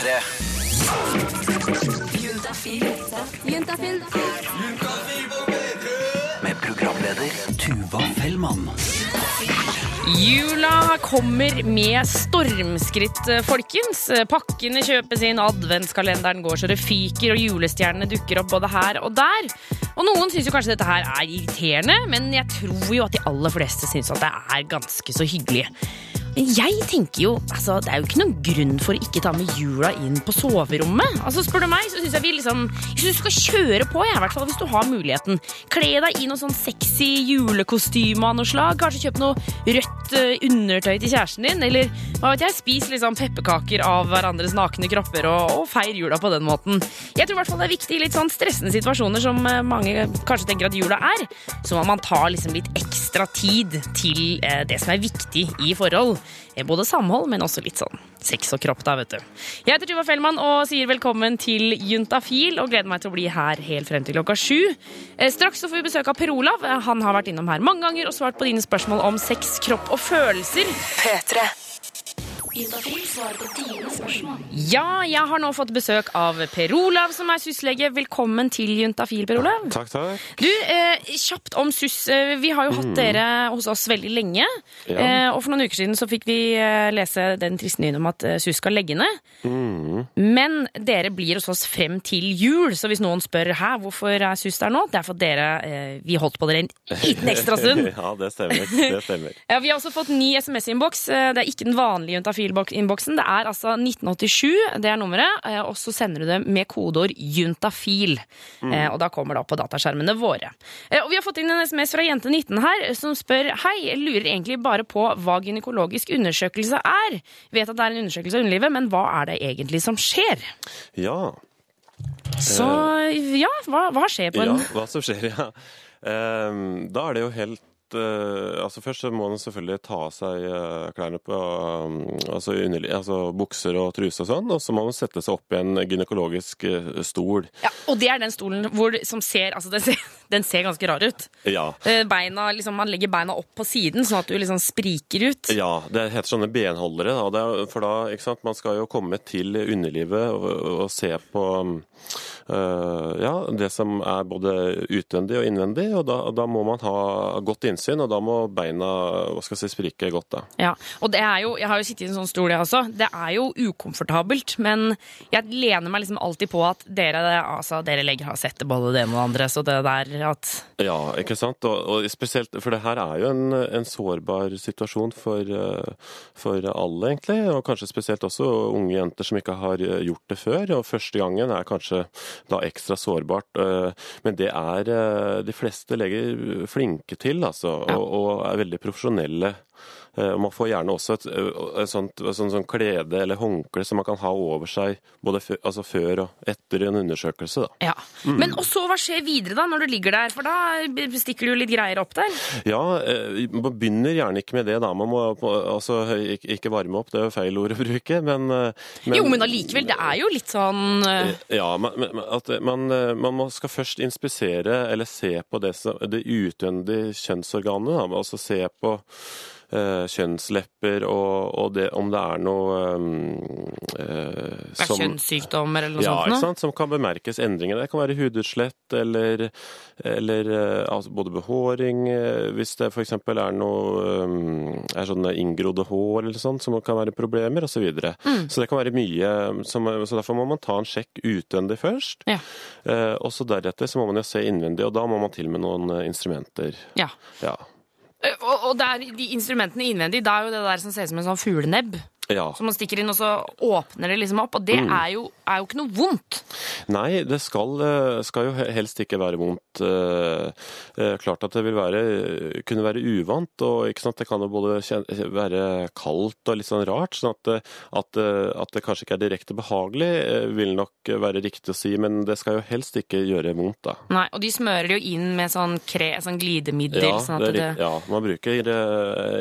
P3. Med programleder Tuva Fellmann. Jula kommer med stormskritt, folkens. Pakkene kjøpes inn, adventskalenderen går så det fyker, og julestjernene dukker opp både her og der. Og noen syns jo kanskje dette her er irriterende, men jeg tror jo at de aller fleste syns at det er ganske så hyggelig. Jeg tenker jo, altså, det er jo ikke noen grunn for å ikke ta med jula inn på soverommet. Altså, spør du meg, så syns jeg vi liksom Jeg synes du skal kjøre på, jeg, i hvert fall hvis du har muligheten. Kle deg i noe sånn sexy julekostyme av noe slag. Kanskje kjøp noe rødt eh, undertøy til kjæresten din. Eller hva vet jeg, spis liksom pepperkaker av hverandres nakne kropper og, og feir jula på den måten. Jeg tror i hvert fall det er viktig i litt sånn stressende situasjoner som eh, mange kanskje tenker at jula er, så må man ta liksom litt ekstra tid til eh, det som er viktig i forhold. Både samhold, men også litt sånn sex og kropp, da, vet du. Jeg heter Tuva Fellmann og sier velkommen til Juntafil, og gleder meg til å bli her helt frem til klokka sju. Eh, Straks så får vi besøk av Per Olav. Han har vært innom her mange ganger og svart på dine spørsmål om sex, kropp og følelser. Ja, jeg har nå fått besøk av Per Olav, som er SUS-lege. Velkommen til Juntafil, Per Olav. Takk, takk. Du, eh, kjapt om SUS. Eh, Vi har jo hatt dere hos oss veldig lenge. Ja. Eh, og for noen uker siden så fikk vi eh, lese den triste nyheten om at eh, SUS skal legge ned. Men dere blir hos oss frem til jul, så hvis noen spør her hvorfor er SUS der nå, det er for at dere eh, Vi holdt på dere en liten ekstra stund. Ja, det stemmer. Det stemmer. Ja, vi har også fått ny SMS-innboks. Det er ikke den vanlige Juntafil-innboksen. Det er altså 1987, det er nummeret. eh, Og så sender du det med kodeord juntafil. Mm. Og da kommer det opp på dataskjermene våre. Eh, Og vi har fått inn en SMS fra jente 19 her, som spør Hei, jeg lurer egentlig bare på hva gynekologisk undersøkelse er. Vet at det er en undersøkelse av underlivet, men hva er det egentlig som skjer? Ja. Så ja, hva, hva skjer på ja, hva som skjer, ja. Da er det jo helt eh, altså Først så må man selvfølgelig ta av seg eh, klærne på um, altså, underli, altså bukser og truse og sånn, og så må man sette seg opp i en gynekologisk stol. ja, Og det er den stolen hvor, som ser Altså, den ser, den ser ganske rar ut. Ja. Beina, liksom, man legger beina opp på siden, sånn at du liksom spriker ut. Ja, det heter sånne benholdere. Da. Det er, for da, ikke sant, Man skal jo komme til underlivet og, og se på ja, det som er både utvendig og innvendig. og da, da må man ha godt innsyn, og da må beina hva skal jeg si, sprike godt. da. Ja, og det er jo, Jeg har jo sittet i en sånn stol, jeg også. Det er jo ukomfortabelt, men jeg lener meg liksom alltid på at dere, altså, dere legger, har sett både det ene og det andre, så det der at Ja, ikke sant? Og, og spesielt, For det her er jo en, en sårbar situasjon for, øh, for alle, egentlig. Og kanskje spesielt også unge jenter som ikke har øh, gjort det før. Og første gangen er kanskje da ekstra sårbart. øh, Men det er de fleste leger flinke til, altså. Og, og er veldig profesjonelle. Eh, Man får gjerne også et, et sånt, et sånt, sånt klede eller håndkle som man kan ha over seg både før, altså før og etter en undersøkelse. da. Ja. Men og så hva skjer videre da, når du ligger der? For da stikker du jo litt greier opp der. Ja, eh, man begynner gjerne ikke med det, da. Man må altså, ikke varme opp, det er jo feil ord å bruke, men, men jo, men allikevel, det er jo litt sånn eh, Ja, men, men at man, eh, man må, skal først inspisere eller se på det, som, det utvendige kjønnsorganet. Da. Altså se på eh, kjønnslepper og, og det, om det er noe eh, eh, er kjønnssykdommer eller noe ja, sånt. ikke sant? Som kan bemerkes endringer. Det kan være hudutslett eller, eller eh, altså både behåring, eh, hvis det f.eks. er noe eh, er sånne inngrodde hår eller sånt, som kan være problemer, osv. Så, videre. Mm. så det kan være mye som, Så derfor må man ta en sjekk utvendig først. Ja. Eh, og så deretter så må man jo se innvendig, og da må man til med noen eh, instrumenter. Ja. Ja. Eh, Og, og der, de instrumentene innvendig, da er jo det der som ser ut som en sånn fuglenebb. Ja. Som man stikker inn, og så åpner det liksom opp. Og det Mm. er, jo, er jo ikke noe vondt. Nei, det skal, eh, skal jo helst ikke være vondt. Eh, eh, Klart at det vil være, kunne være uvant, og ikke sant? det kan jo både være kaldt og litt sånn rart. sånn at, det- at, at det kanskje ikke er direkte behagelig, eh, vil nok være riktig å si, men det skal jo helst ikke gjøre vondt, da. Nei, Og de smører jo inn med sånn, kre, sånn glidemiddel. Ja, sånn det at er, det, ja, man bruker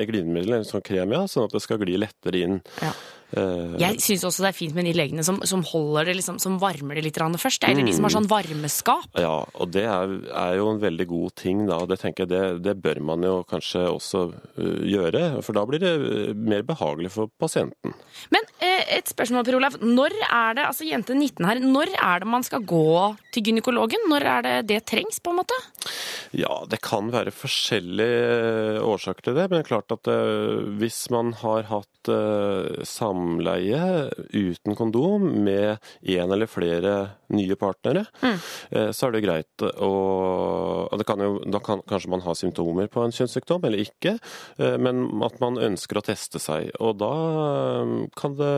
glidemiddel, en sånn krem, ja, sånn at det skal gli lettere inn. Ja. Eh, Jeg syns også det er fint med de legene som, som holder det liksom, som varmer det litt først. Eller de som har sånn varmeskap. Ja, og det er, er jo en veldig god ting, da. Det tenker jeg, det, det bør man jo kanskje også uh, gjøre. For da blir det uh, mer behagelig for pasienten. Men eh, et spørsmål, Per Olav. Når er det, altså jente 19 her, når er det man skal gå til gynekologen? Når er det det trengs, på en måte? Ja, det kan være forskjellige årsaker til det, men det er klart at hvis man har hatt uh, samleie uten kondom med en eller flere nye partnere, Mm. uh, så er det greit å og det kan jo, Da kan kanskje man ha symptomer på en kjønnssykdom, eller ikke, uh, men at man ønsker å teste seg. Og da uh, kan det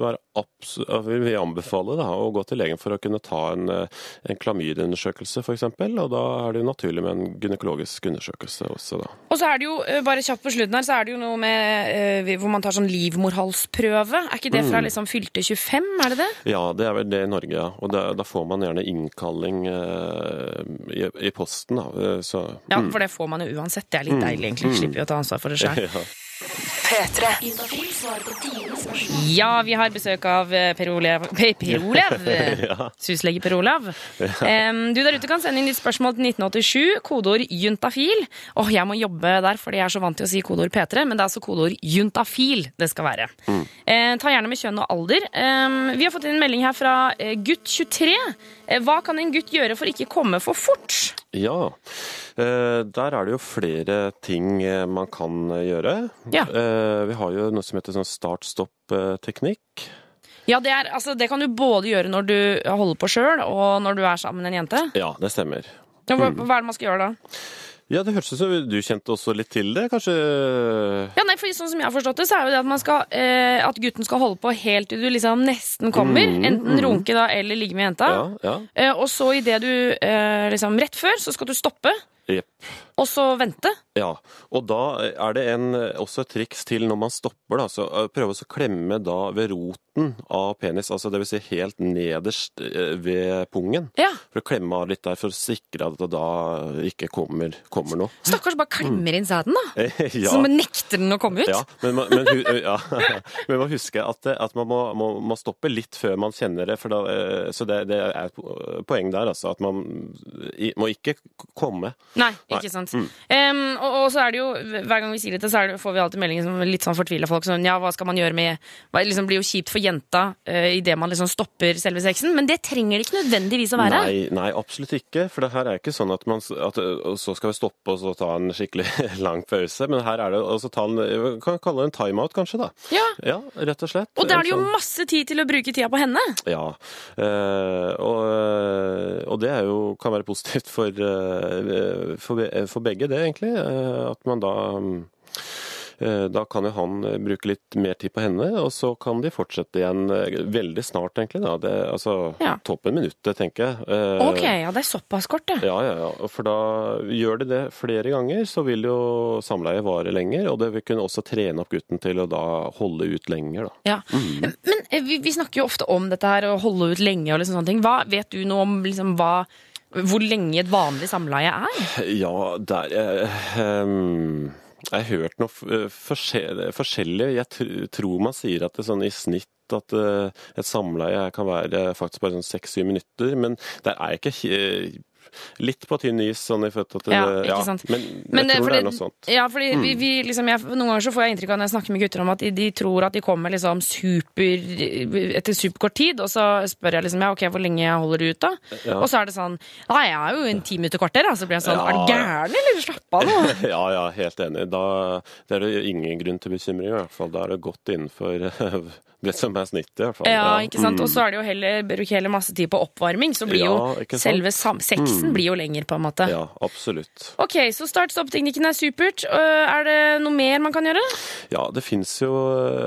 være absolutt... vi anbefaler da, å gå til legen for å kunne ta en, en klamydiaundersøkelse f.eks., og da er det jo naturlig med en gynekologisk undersøkelse også, da. Og så er det jo, eh, bare kjapt på slutten her, så er det jo noe med eh, hvor man tar sånn livmorhalsprøve. Er ikke det fra liksom fylte 25, er det det? Ja, det er vel det i Norge, ja. Og da, da får man gjerne innkalling uh, i, i posten, da. Eh, Så, Ja, for det får man jo uansett. Det er litt deilig, egentlig. Slipper vi å ta ansvar for det sjøl. ja. Ja, vi har besøk av eh, Per Olav Per, Olav! Syslege Per Olav. Du der ute kan sende inn ditt spørsmål til 1987, kodeord juntafil. Åh, jeg må jobbe der, fordi jeg er så vant til å si kodeord P3, men det er altså kodeord juntafil det skal være. Eh, ta gjerne med kjønn og alder. Vi har fått inn en melding her fra eh, gutt 23. Eh, hva kan en gutt gjøre for ikke komme for fort? ja. Eh, Der er det jo flere ting eh, man kan eh, gjøre. Ja. Vi har jo noe som heter sånn start-stopp-teknikk. Ja, det, er, altså, det kan du både gjøre når du holder på sjøl, og når du er sammen med en jente. Ja, det stemmer. Ja, hva, hva er det man skal gjøre da? Ja, det hørtes ut som du kjente også litt til det, kanskje? Ja, nei, for sånn som jeg har forstått det, så er jo det at, man skal, eh, at gutten skal holde på helt til du liksom nesten kommer. enten runke da, eller ligge med jenta. Ja, ja. Eh, og så idet du eh, liksom Rett før så skal du stoppe, Yep. Og så vente. Ja, og da er det en, også et triks til når man stopper. Da, så Prøve å klemme da ved roten av penis, altså dvs. Si helt nederst eh, ved pungen. Ja. For å klemme av litt der for å sikre at det da ikke kommer, kommer noe. Stakkars bare klemmer inn sæden, da. ja. Så man nekter den å komme ut. Ja, men, man- men, ja. men man husker at, at man må, må, må stoppe litt før man kjenner det. For da, eh, så det, det er et poeng der, altså. At man må ikke komme. Nei. Ikke sant. Em, og, og så er det jo, hver gang vi sier dette, så det, får vi alltid meldinger som litt sånn fortvila folk. Sånn, ja, hva skal man gjøre med hva, liksom blir jo kjipt for jenta uh, idet man liksom stopper selve sexen. Men det trenger det ikke nødvendigvis å være. Nei, nei, absolutt ikke. For det her er ikke sånn at man at, så skal vi stoppe og så ta en skikkelig lang pause. Men her er det å ta en vi kan kalle det en timeout, kanskje. da. Ja, Ja, rett og slett. Og da er det jo sånn- masse tid til å bruke tida på henne. Ja. Uh, og, eh, og det er jo, kan være positivt for, uh, for, for begge, det egentlig. Eh, at man da eh, da kan jo han eh, bruke litt mer tid på henne, og så kan de fortsette igjen eh, veldig snart, egentlig. Da. Det, altså Ja. toppen minuttet, tenker jeg. Eh, Ok, ja, det er såpass kort, det. Ja, ja, ja. For da gjør de det flere ganger, så vil jo samleiet vare lenger. Og det vil kunne også trene opp gutten til å da holde ut lenger, da. Ja. Men eh, vi, vi snakker jo ofte om dette her, å holde ut lenge og liksom sånne ting. Hva vet du noe om liksom hva hvor lenge et vanlig samleie er? Ja, der eh, ehm, Jeg har hørt noe forskjellig. Jeg tror man sier at det sånn i snitt at eh, et samleie kan være faktisk bare sånn seks-syv minutter, men der er jeg ikke litt på tynn is sånn i født at det, Ja, ikke sant. Men, Men jeg tror fordi- det er noe sånt. Ja, fordi vi, vi liksom, jeg, Noen ganger så får jeg inntrykk av når jeg snakker med gutter om at de, de tror at de kommer liksom super etter superkort tid, og så spør jeg liksom ja, ok, hvor lenge jeg holder ut, da? Ja. Og så er det sånn Nei, jeg er jo en ti minutter kvarter. da. Så blir jeg sånn Ja. Er du gæren, eller? Slapp av nå. Ja, ja, helt enig. Da det er det ingen grunn til bekymring, i hvert fall. Da er det godt innenfor det som er snittet, i hvert fall. Ja, ikke sant? Mm. Og så er det jo heller bruke heller masse tid på oppvarming, så blir Ja, jo? Mm. selve sam sexen blir jo lenger, på en måte. Ja, absolutt. Ok, så start-stopp-teknikken er supert. Er det noe mer man kan gjøre? Ja, det fins jo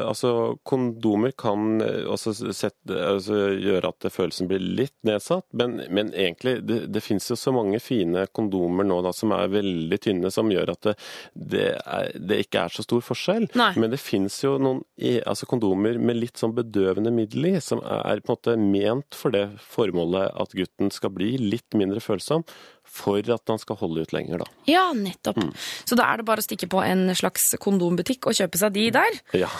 Altså, kondomer kan også sette, altså, gjøre at følelsen blir litt nedsatt, men, men egentlig Det, det fins jo så mange fine kondomer nå da, som er veldig tynne, som gjør at det, det, er, det ikke er så stor forskjell. Nei. Men det fins jo noen altså, kondomer med litt sånn bedøvende middel i, som er på en måte ment for det formålet at gutten skal bli litt mindre følsom ufølsom, for at man skal holde ut lenger, da. Ja, nettopp. Så da er det bare å stikke på en slags kondombutikk og kjøpe seg de der. Ja,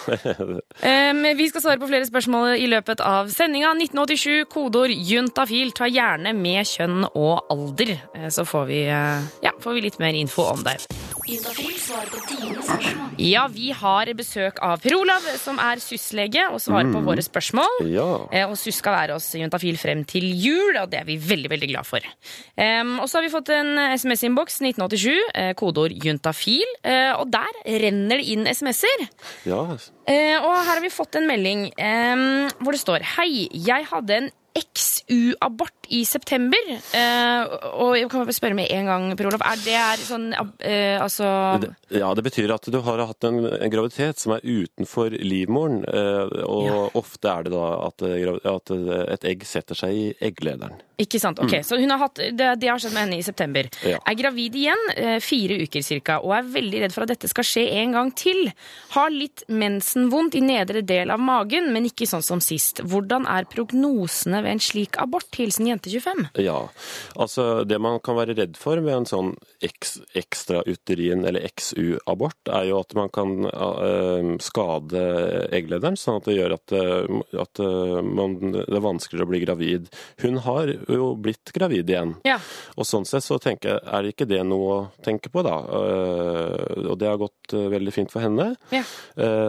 Um, vi skal svare på flere spørsmål i løpet av sendinga. 1987, kodeord juntafil. Ta gjerne med kjønn og alder, eh, så får vi, eh, ja, får vi litt mer info om deg. Ja, vi har besøk av Per Olav, som er SUS-lege, og svarer på våre spørsmål. ja. Eh, Og SUS skal være hos Juntafil frem til jul, og det er vi veldig veldig glad for. Um, og så har vi fått en SMS-innboks 1987, eh, kodeord juntafil, eh, og der renner det inn SMS-er. ja. Og her har vi fått en melding um, hvor det står Hei, jeg hadde en XU-abort i september. Eh, og jeg kan bare spørre med en gang, Per Olav. Er det er sånn eh, Altså ja, det betyr at du har hatt en, en graviditet som er utenfor livmoren, eh, og Ja. ofte er det da at, at et egg setter seg i egglederen. Ikke sant? Ok, Så hun har hatt, det, det har skjedd med henne i september. Ja. Er gravid igjen, fire uker cirka, og er veldig redd for at dette skal skje en gang til. Har litt mensenvondt i nedre del av magen, men ikke sånn som sist. Hvordan er prognosene ved en slik abort? Hilsen jente25. Ja, altså det man kan være redd for med en sånn eks, ekstrauterin eller XU-abort, er jo at man kan eh, skade egglederen, sånn at det gjør at, eh, at eh, man, det er vanskeligere å bli gravid. Hun har jo blitt gravid igjen. Ja. Og sånn sett så tenker jeg, er ikke det noe å tenke på, da. Og det har gått veldig fint for henne. Ja.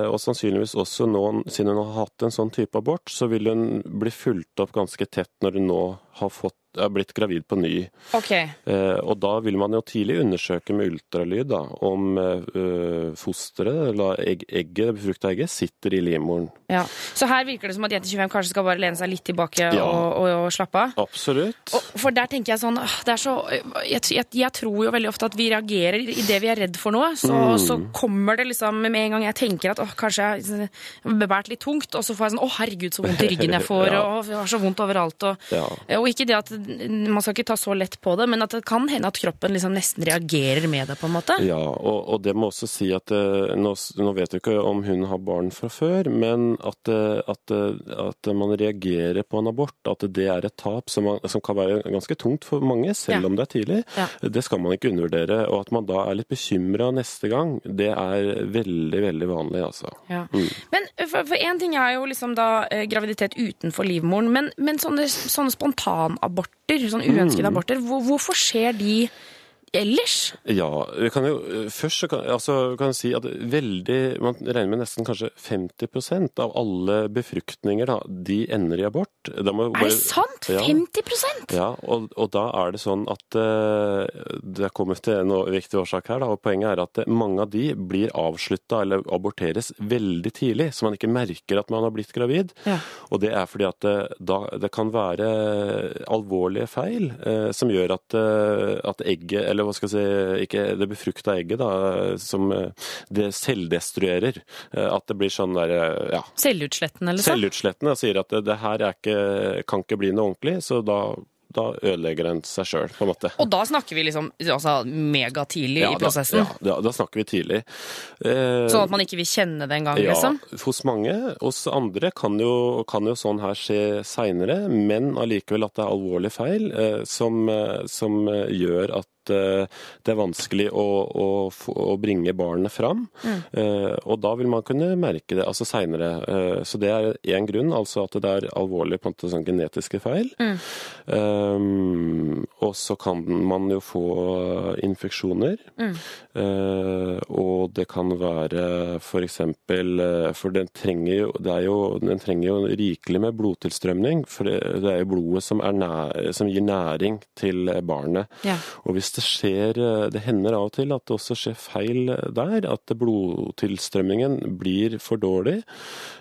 Og sannsynligvis også nå, siden hun har hatt en sånn type abort, så vil hun bli fulgt opp ganske tett når hun nå har fått er blitt gravid på ny. Okay. Eh, og da vil man jo tidlig undersøke med ultralyd da, om eh, fosteret, eller egg, egget, befrukta egget, sitter i livmoren. Ja. Så her virker det som at jente25 kanskje skal bare lene seg litt tilbake Ja. og, og, og slappe av. Absolutt. Og for der tenker jeg sånn er så, jeg, jeg, jeg tror jo veldig ofte at vi reagerer i det vi er redd for noe. Så, Mm. så kommer det liksom med en gang jeg tenker at åh, kanskje jeg har bebært litt tungt, og så får jeg sånn å herregud, så vondt i ryggen jeg får, Ja. og jeg har så vondt overalt. Og, og ikke det at man skal ikke ta så lett på det, men at det kan hende at kroppen liksom nesten reagerer med det, på en måte. Ja, og, og det må også si at eh, nå, nå vet du ikke om hun har barn fra før, men at, eh, at, eh, at man reagerer på en abort, at det er et tap som, man, som kan være ganske tungt for mange, selv Ja. om det er tidlig, Ja. det skal man ikke undervurdere. Og at man da er litt bekymra neste gang, det er veldig, veldig vanlig, altså. Ja. Men for, én en ting er jo liksom da graviditet utenfor livmoren, men, men sånne, sånne spontanaborter, sånne uønskede aborter, hvorfor skjer de ellers? Ja, vi kan jo først så kan, altså, kan si at veldig Man regner med nesten kanskje 50% av alle befruktninger, da, de ender i abort. Er bare- det sant? Ja. 50% Ja, og, og da er det sånn at uh, det kommer til en viktig årsak her. Da, og Poenget er at eh, mange av de blir avslutta eller aborteres veldig tidlig, så man ikke merker at man har blitt gravid. Ja. Og det er fordi at det, da, det kan være alvorlige feil uh, som gjør at, uh, at egget, eller hva skal jeg si, ikke det befrukta egget, da, som eh, det selvdestruerer. Eh, at det blir sånn der, eh, ja, Selvutslettende, liksom? Selvutslettende og sier at det, det her er ikke, kan ikke bli noe ordentlig, så da, da ødelegger den seg sjøl, på en måte. Og da snakker vi liksom altså, megatidlig Ja, i prosessen? Da, ja, da, snakker vi tidlig. Eh, Sånn at man ikke vil kjenne det engang, ja, liksom? hos mange. Hos andre kan jo, kan jo sånn her skje seinere, men allikevel at det er alvorlige feil eh, som, som gjør at eh, det er vanskelig å, å, å bringe barnet fram. Mm. Eh, og da vil man kunne merke det altså seinere. Eh, så det er én grunn, altså at det er alvorlige på en måte, sånn genetiske feil. Mm. Um, og så kan man jo få infeksjoner. Mm. Eh, og det kan være for eksempel eh, For den trenger jo, det er jo, den trenger jo rikelig med blodtilstrømning. For det, det er jo blodet som, er nær, som gir næring til barnet. Ja. Og hvis det skjer eh, Det hender av og til at det også skjer feil der. At blodtilstrømmingen blir for dårlig.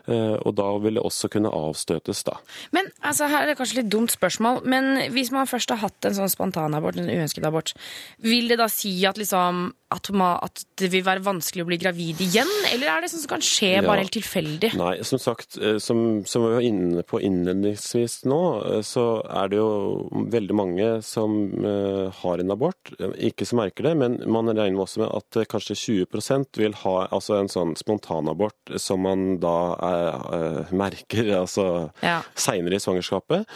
eh, Og da vil det også kunne avstøtes, da. Men altså, her er det kanskje litt dumt spørsmål, men hvis man først har hatt en sånn spontanabort, en uønsket abort, vil det da si at liksom at, at det vil være vanskelig å bli gravid igjen, eller er det sånn som kan skje Ja. bare helt tilfeldig? Nei, som sagt, eh, som, som vi var inne på innledningsvis nå, eh, så er det jo veldig mange som eh, har en abort. Ikke som merker det, men man regner også med at kanskje 20% vil ha altså en sånn spontanabort som man da er, merker altså Ja. seinere i svangerskapet.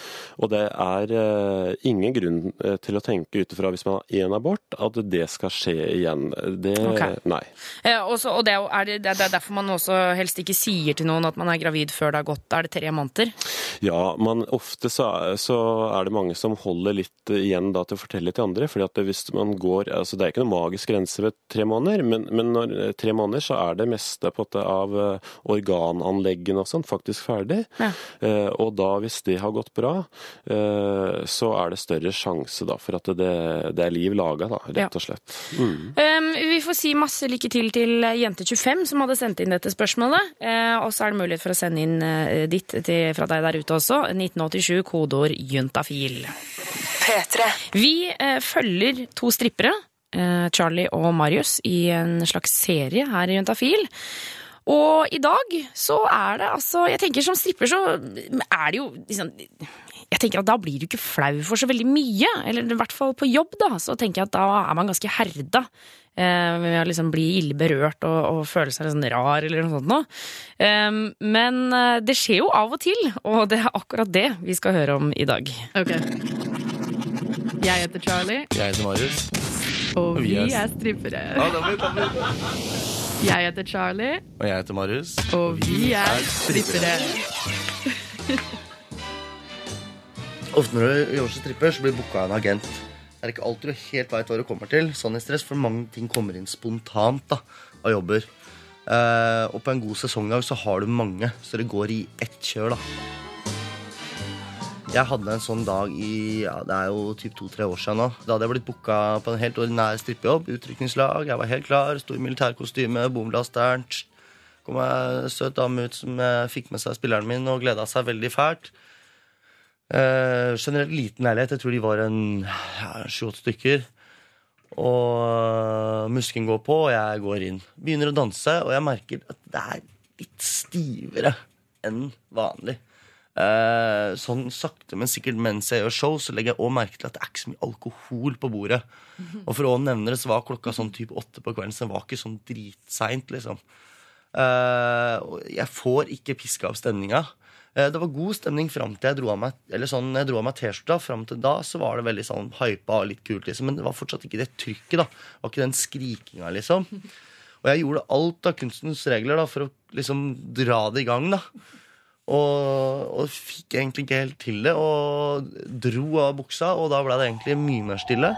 Og det er ingen grunn til å tenke ut ifra hvis man har én abort, at det skal skje igjen. Det okay. Nei. Eh, også, og det er, det, det er derfor man også helst ikke sier til noen at man er gravid før det har gått er det tre måneder. Ja, men ofte så, er- så er det mange som holder litt igjen da til å fortelle til andre. fordi at hvis man går, altså Det er ikke noen magisk grense ved tre måneder, men, men når eh, tre måneder så er det meste på det, av eh, organanleggene og sånn faktisk ferdig. Ja. Eh, og da, hvis det har gått bra, eh, så er det større sjanse da for at det, det er liv laga, da, rett og slett. Mm. Um, vi får si masse lykke til til Jente25 som hadde sendt inn dette spørsmålet. Eh, og så er det mulighet for å sende inn eh, ditt til, fra deg der ute også. 1987, kodeord juntafil. Vi eh, følger to strippere, Charlie og Marius, i en slags serie her i Juntafil. Og i dag så er det altså Jeg tenker som stripper så er det jo liksom Jeg tenker at da blir du ikke flau for så veldig mye. Eller i hvert fall på jobb, da. Så tenker jeg at da er man ganske herda. Eh, med å liksom bli ille berørt og, og føle seg litt sånn rar eller noe sånt noe. Eh, men det skjer jo av og til, og det er akkurat det vi skal høre om i dag. Ok. Jeg heter Charlie, Jeg heter Marius. og vi er- er strippere. Ja, da blir det Jeg heter Charlie, Og jeg heter Marius. og vi er strippere. Ofte når du jobber som stripper, så blir du booka av en agent. Det er ikke alltid du helt veit hva du kommer til. Sånn i stress, For mange ting kommer inn spontant da, av jobber. Eh, og på en god sesongdag så har du mange, så det går i ett kjør. da. Jeg hadde en sånn dag i ja, det er jo typ to-tre år siden nå. Da hadde jeg blitt booka på en helt ordinær strippejobb. Utrykningslag. Jeg var helt klar. Sto i militærkostyme, bomlasteren. kom ei søt dame ut som eh, fikk med seg spilleren min og gleda seg veldig fælt. Eh, generelt liten leilighet. Jeg tror de var en ja, sju-åtte stykker. Og musken går på, og jeg går inn. Begynner å danse, og jeg merker at det er litt stivere enn vanlig. Eh, sånn sakte, men sikkert mens jeg gjør show, så legger jeg også merke til at det er ikke så mye alkohol på bordet. Og for å nevne det, så var klokka sånn type åtte på kvelden, så det var ikke sånn dritseint, liksom. Eh, og jeg får ikke piska opp stemninga. Eh, Det var god stemning fram til jeg dro av meg Eller sånn, jeg dro av meg T-skjorta. Fram til da så var det veldig sånn hypa og litt kult, liksom. Men det var fortsatt ikke det trykket. da Det var ikke den skrikinga, liksom. Og jeg gjorde alt av kunstens regler da for å liksom dra det i gang. da og, og fikk egentlig ikke helt til det, og dro av buksa, og da ble det egentlig mye mer stille.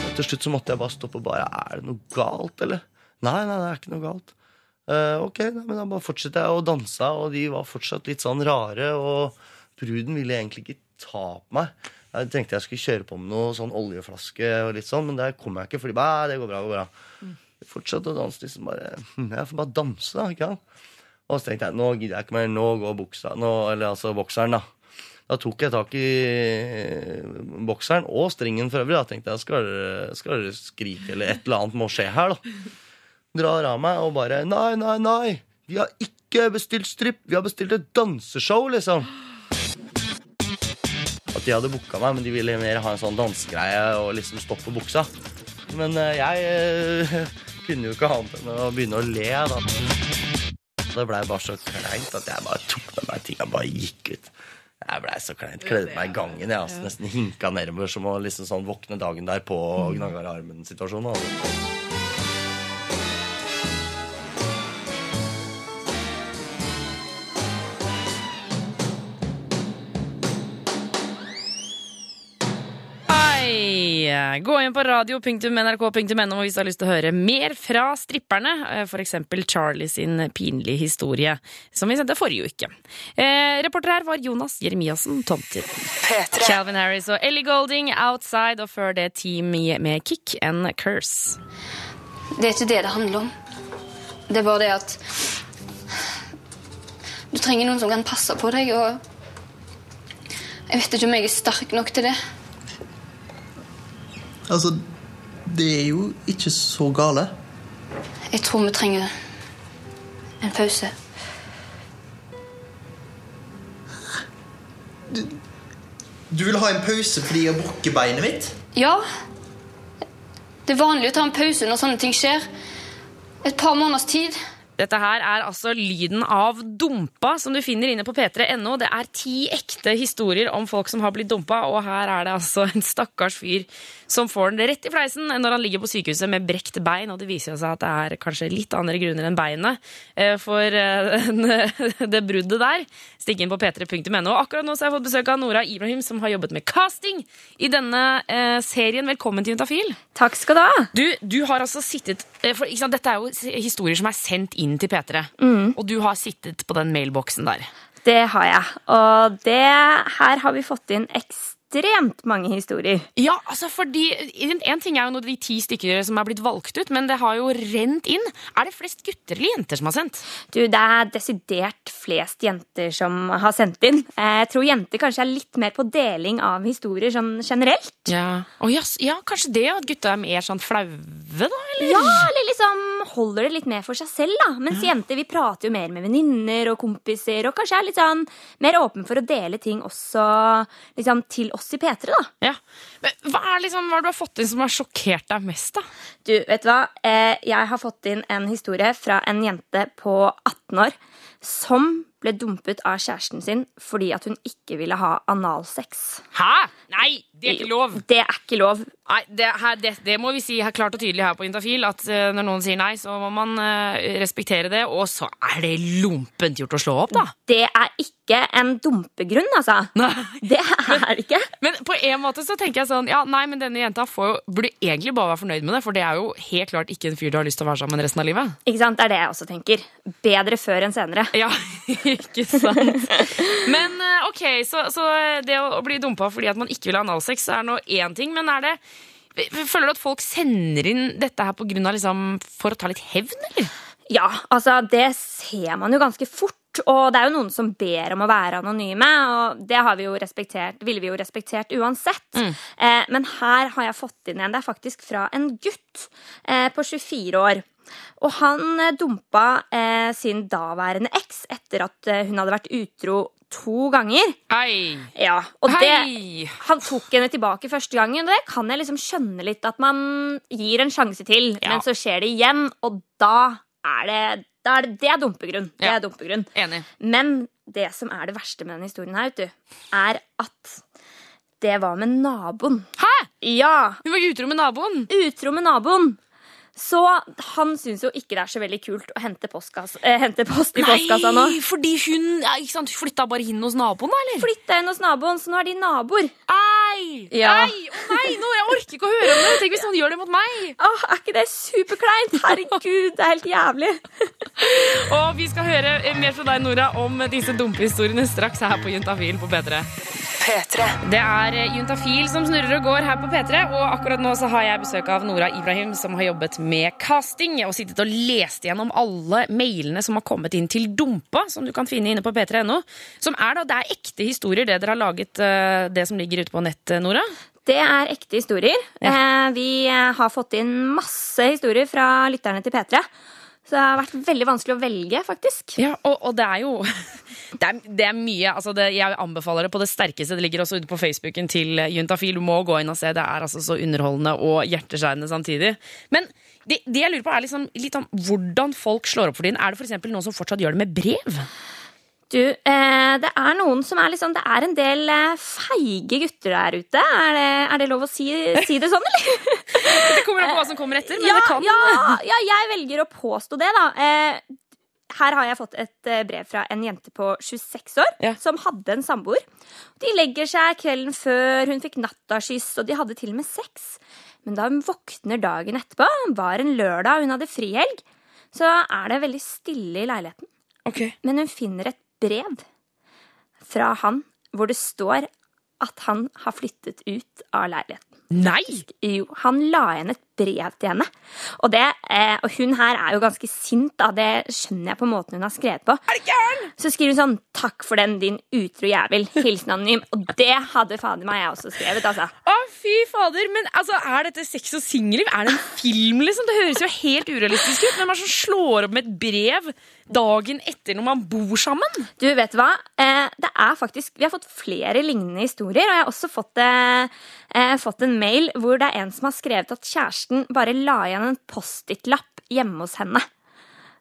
Og til slutt så måtte jeg bare stoppe og bare Er det noe galt, eller? Nei, nei, det er ikke noe galt. Uh, ok, nei, men da bare fortsetter jeg å danse, og de var fortsatt litt sånn rare, og bruden ville egentlig ikke ta på meg. Jeg tenkte jeg skulle kjøre på med noe sånn oljeflaske og litt sånn, men der kom jeg ikke, fordi bare, det går bra, det går bra. Jeg fortsatte å danse, liksom bare hm, Jeg får bare danse, da, ikke sant? Og så tenkte jeg nå gidder jeg ikke mer, nå går buksa, nå, eller altså bokseren, da. Da tok jeg tak i eh, bokseren og stringen for øvrig. Da tenkte jeg skal dere, skrike, eller et eller annet må skje her, da. Drar av meg og bare Nei, nei, nei! Vi har ikke bestilt stripp, vi har bestilt et danseshow, liksom. At de hadde booka meg, men de ville mer ha en sånn dansegreie og liksom stoppe buksa. Men eh, jeg eh, kunne jo ikke annet enn å begynne å le, da. Det blei bare så kleint at jeg bare tok med meg tinga og bare gikk ut. Jeg blei så kleint. Kledde meg i gangen. Jeg altså, nesten hinka nedover som å liksom sånn våkne dagen derpå og gnagga i armen-situasjonen. Altså. Gå inn på radio.nrk.no hvis du har lyst til å høre mer fra stripperne. F.eks. For eksempel Charlie sin pinlige historie, som vi sendte forrige uke. Eh, reporter her var Jonas Jeremiassen Tomter. Calvin Harris og Ellie Golding Outside, og før det Team med Kick and Curse. Det er ikke det det handler om. Det er bare det at Du trenger noen som kan passe på deg, og Jeg vet ikke om jeg er sterk nok til det. Altså, det er jo ikke så gale. Jeg tror vi trenger en pause. Du vil ha en pause fordi jeg har brukket beinet mitt? Ja. Det er vanlig å ta en pause når sånne ting skjer. Et par måneders tid. Dette her er altså lyden av dumpa som du finner inne på p3.no. Det er ti ekte historier om folk som har blitt dumpa, og her er det altså en stakkars fyr som får den rett i fleisen når han ligger på sykehuset med brekt bein, og det viser seg at det er kanskje litt andre grunner enn beinet eh, for eh, det bruddet der. Stikk inn på p3.no. Akkurat nå så har jeg fått besøk av Nora Ibrahim, som har jobbet med casting i denne eh, serien. Velkommen til Juntafil. Takk skal du ha. Du, du har altså sittet for, sant, Dette er jo historier som er sendt inn til P3. Mm. Og du har sittet på den mailboksen der. Det har jeg. Og det her har vi fått inn ekstremt mange historier. Ja, altså fordi En ting er jo noe de ti stykker som er blitt valgt ut, men det har jo rent inn. Er det flest gutter eller jenter som har sendt? Du, Det er desidert flest jenter som har sendt inn. Jeg tror jenter kanskje er litt mer på deling av historier sånn generelt. Ja, oh, yes. ja kanskje det, at gutta er mer sånn flaue, da? Eller? Ja, eller liksom holder det litt mer for seg selv, da. Mens jenter vi prater jo mer med venninner og kompiser, og kanskje er litt sånn mer åpen for å dele ting også liksom til oss i P3, da. Ja. Men hva er liksom, hva er det du har fått inn som har sjokkert deg mest, da? Du, vet du hva? Eh, jeg har fått inn en historie fra en jente på 18 år som ble dumpet av kjæresten sin fordi at hun ikke ville ha analsex. Hæ? Nei, det er ikke lov. Det er ikke lov. Nei, det, her, det, det må vi si her klart og tydelig her på Intafil, at uh, når noen sier nei, så må man uh, respektere det. Og så er det lompent gjort å slå opp, da. Det er ikke en dumpegrunn, altså. Nei. Det er det ikke. Men på en måte så tenker jeg sånn Ja, nei, men denne jenta får jo, burde egentlig bare være fornøyd med det, for det er jo helt klart ikke en fyr du har lyst til å være sammen med resten av livet. Ikke sant? Det er det jeg også tenker. Bedre før enn senere. Ja, ikke sant. Men eh, ok, så, så det å bli dumpa fordi at man ikke vil ha analsex, er nå én ting, men er det Føler du at folk sender inn dette her på grunn av liksom, for å ta litt hevn, eller? Ja, altså det ser man jo ganske fort. Og det er jo noen som ber om å være anonyme, og det har vi ville vi jo respektert uansett. Eh, men her har jeg fått inn en. Det er faktisk fra en gutt eh, på 24 år. Og han eh, dumpa eh, sin daværende eks etter at eh, hun hadde vært utro to ganger. Ei. Ja, og det. Han tok henne tilbake første gangen, og det kan jeg liksom skjønne litt at man gir en sjanse til. Ja. Men så skjer det igjen, og da er det da er det, det er dumpegrunn. Det Ja. er dumpegrunn. Enig. Men det som er det verste med denne historien her, vet du, er at det var med naboen. Hæ? Ja, Hun var utro med naboen. utro med naboen. Så han syns jo ikke det er så veldig kult å hente, postkass, eh, hente post i postkassa nå. Nei, fordi hun ja, ikke sant, flytta bare inn hos naboen, eller? Flytta inn hos naboen, så nå er de naboer. Ei! Ja. Ei! Å nei, nå, jeg orker ikke å høre om det! Tenk hvis noen gjør det mot meg! Åh, er ikke det superkleint? Herregud, det er helt jævlig. Og vi skal høre mer fra deg, Nora, om disse dumpehistoriene straks her på Juntafil på P3. Det er Juntafil som snurrer og går her på P3, og akkurat nå så har jeg besøk av Nora Ibrahim, som har jobbet med casting og sittet og lest gjennom alle mailene som har kommet inn til Dumpa, som du kan finne inne på p3.no. Som er da, det er ekte historier, det dere har laget, eh, det som ligger ute på nett, Nora? Det er ekte historier. Ja. vi eh, har fått inn masse historier fra lytterne til P3. Så det har vært veldig vanskelig å velge, faktisk. Ja, og, og det er jo Det er, det er mye. Altså det, jeg anbefaler det på det sterkeste. Det ligger også ute på Facebooken til Juntafil. Du må gå inn og se. Det er altså så underholdende og hjerteskjærende samtidig. Men det, det jeg lurer på, er liksom, litt om hvordan folk slår opp for tiden. Er det f.eks. noen som fortsatt gjør det med brev? Du, eh, det er noen som er liksom Det er en del eh, feige gutter der ute. Er det, er det lov å si, si det sånn, eller? Det kommer an på hva som kommer etter. Men ja, det kan ja, ja, jeg velger å påstå det, da. Eh, her har jeg fått et brev fra en jente på 26 år Ja. som hadde en samboer. De legger seg kvelden før, hun fikk nattaskyss, og de hadde til og med sex. Men da hun våkner dagen etterpå, var en lørdag, hun hadde frihelg, så er det veldig stille i leiligheten. Okay. Men hun finner et brev fra han hvor det står at han har flyttet ut av leiligheten. Nei! Jo, han la igjen et brev til henne. Og, det, eh, og hun her er jo ganske sint, da. Det skjønner jeg på måten hun har skrevet på. Er det gæren? Så skriver hun sånn 'Takk for den, din utro jævel'. Hilsen anonym. Og det hadde fader meg jeg også skrevet, altså. Å, fy fader. Men altså, er dette sex og singelliv? Er det en film, liksom? Det høres jo helt urealistisk ut. Hvem er det som slår opp med et brev dagen etter når man bor sammen? Du, vet du hva? Eh, det er faktisk, Vi har fått flere lignende historier, og jeg har også fått, eh, eh, fått en mail hvor det er en som har skrevet at kjæresten bare la igjen en Post-It-lapp hjemme hos henne.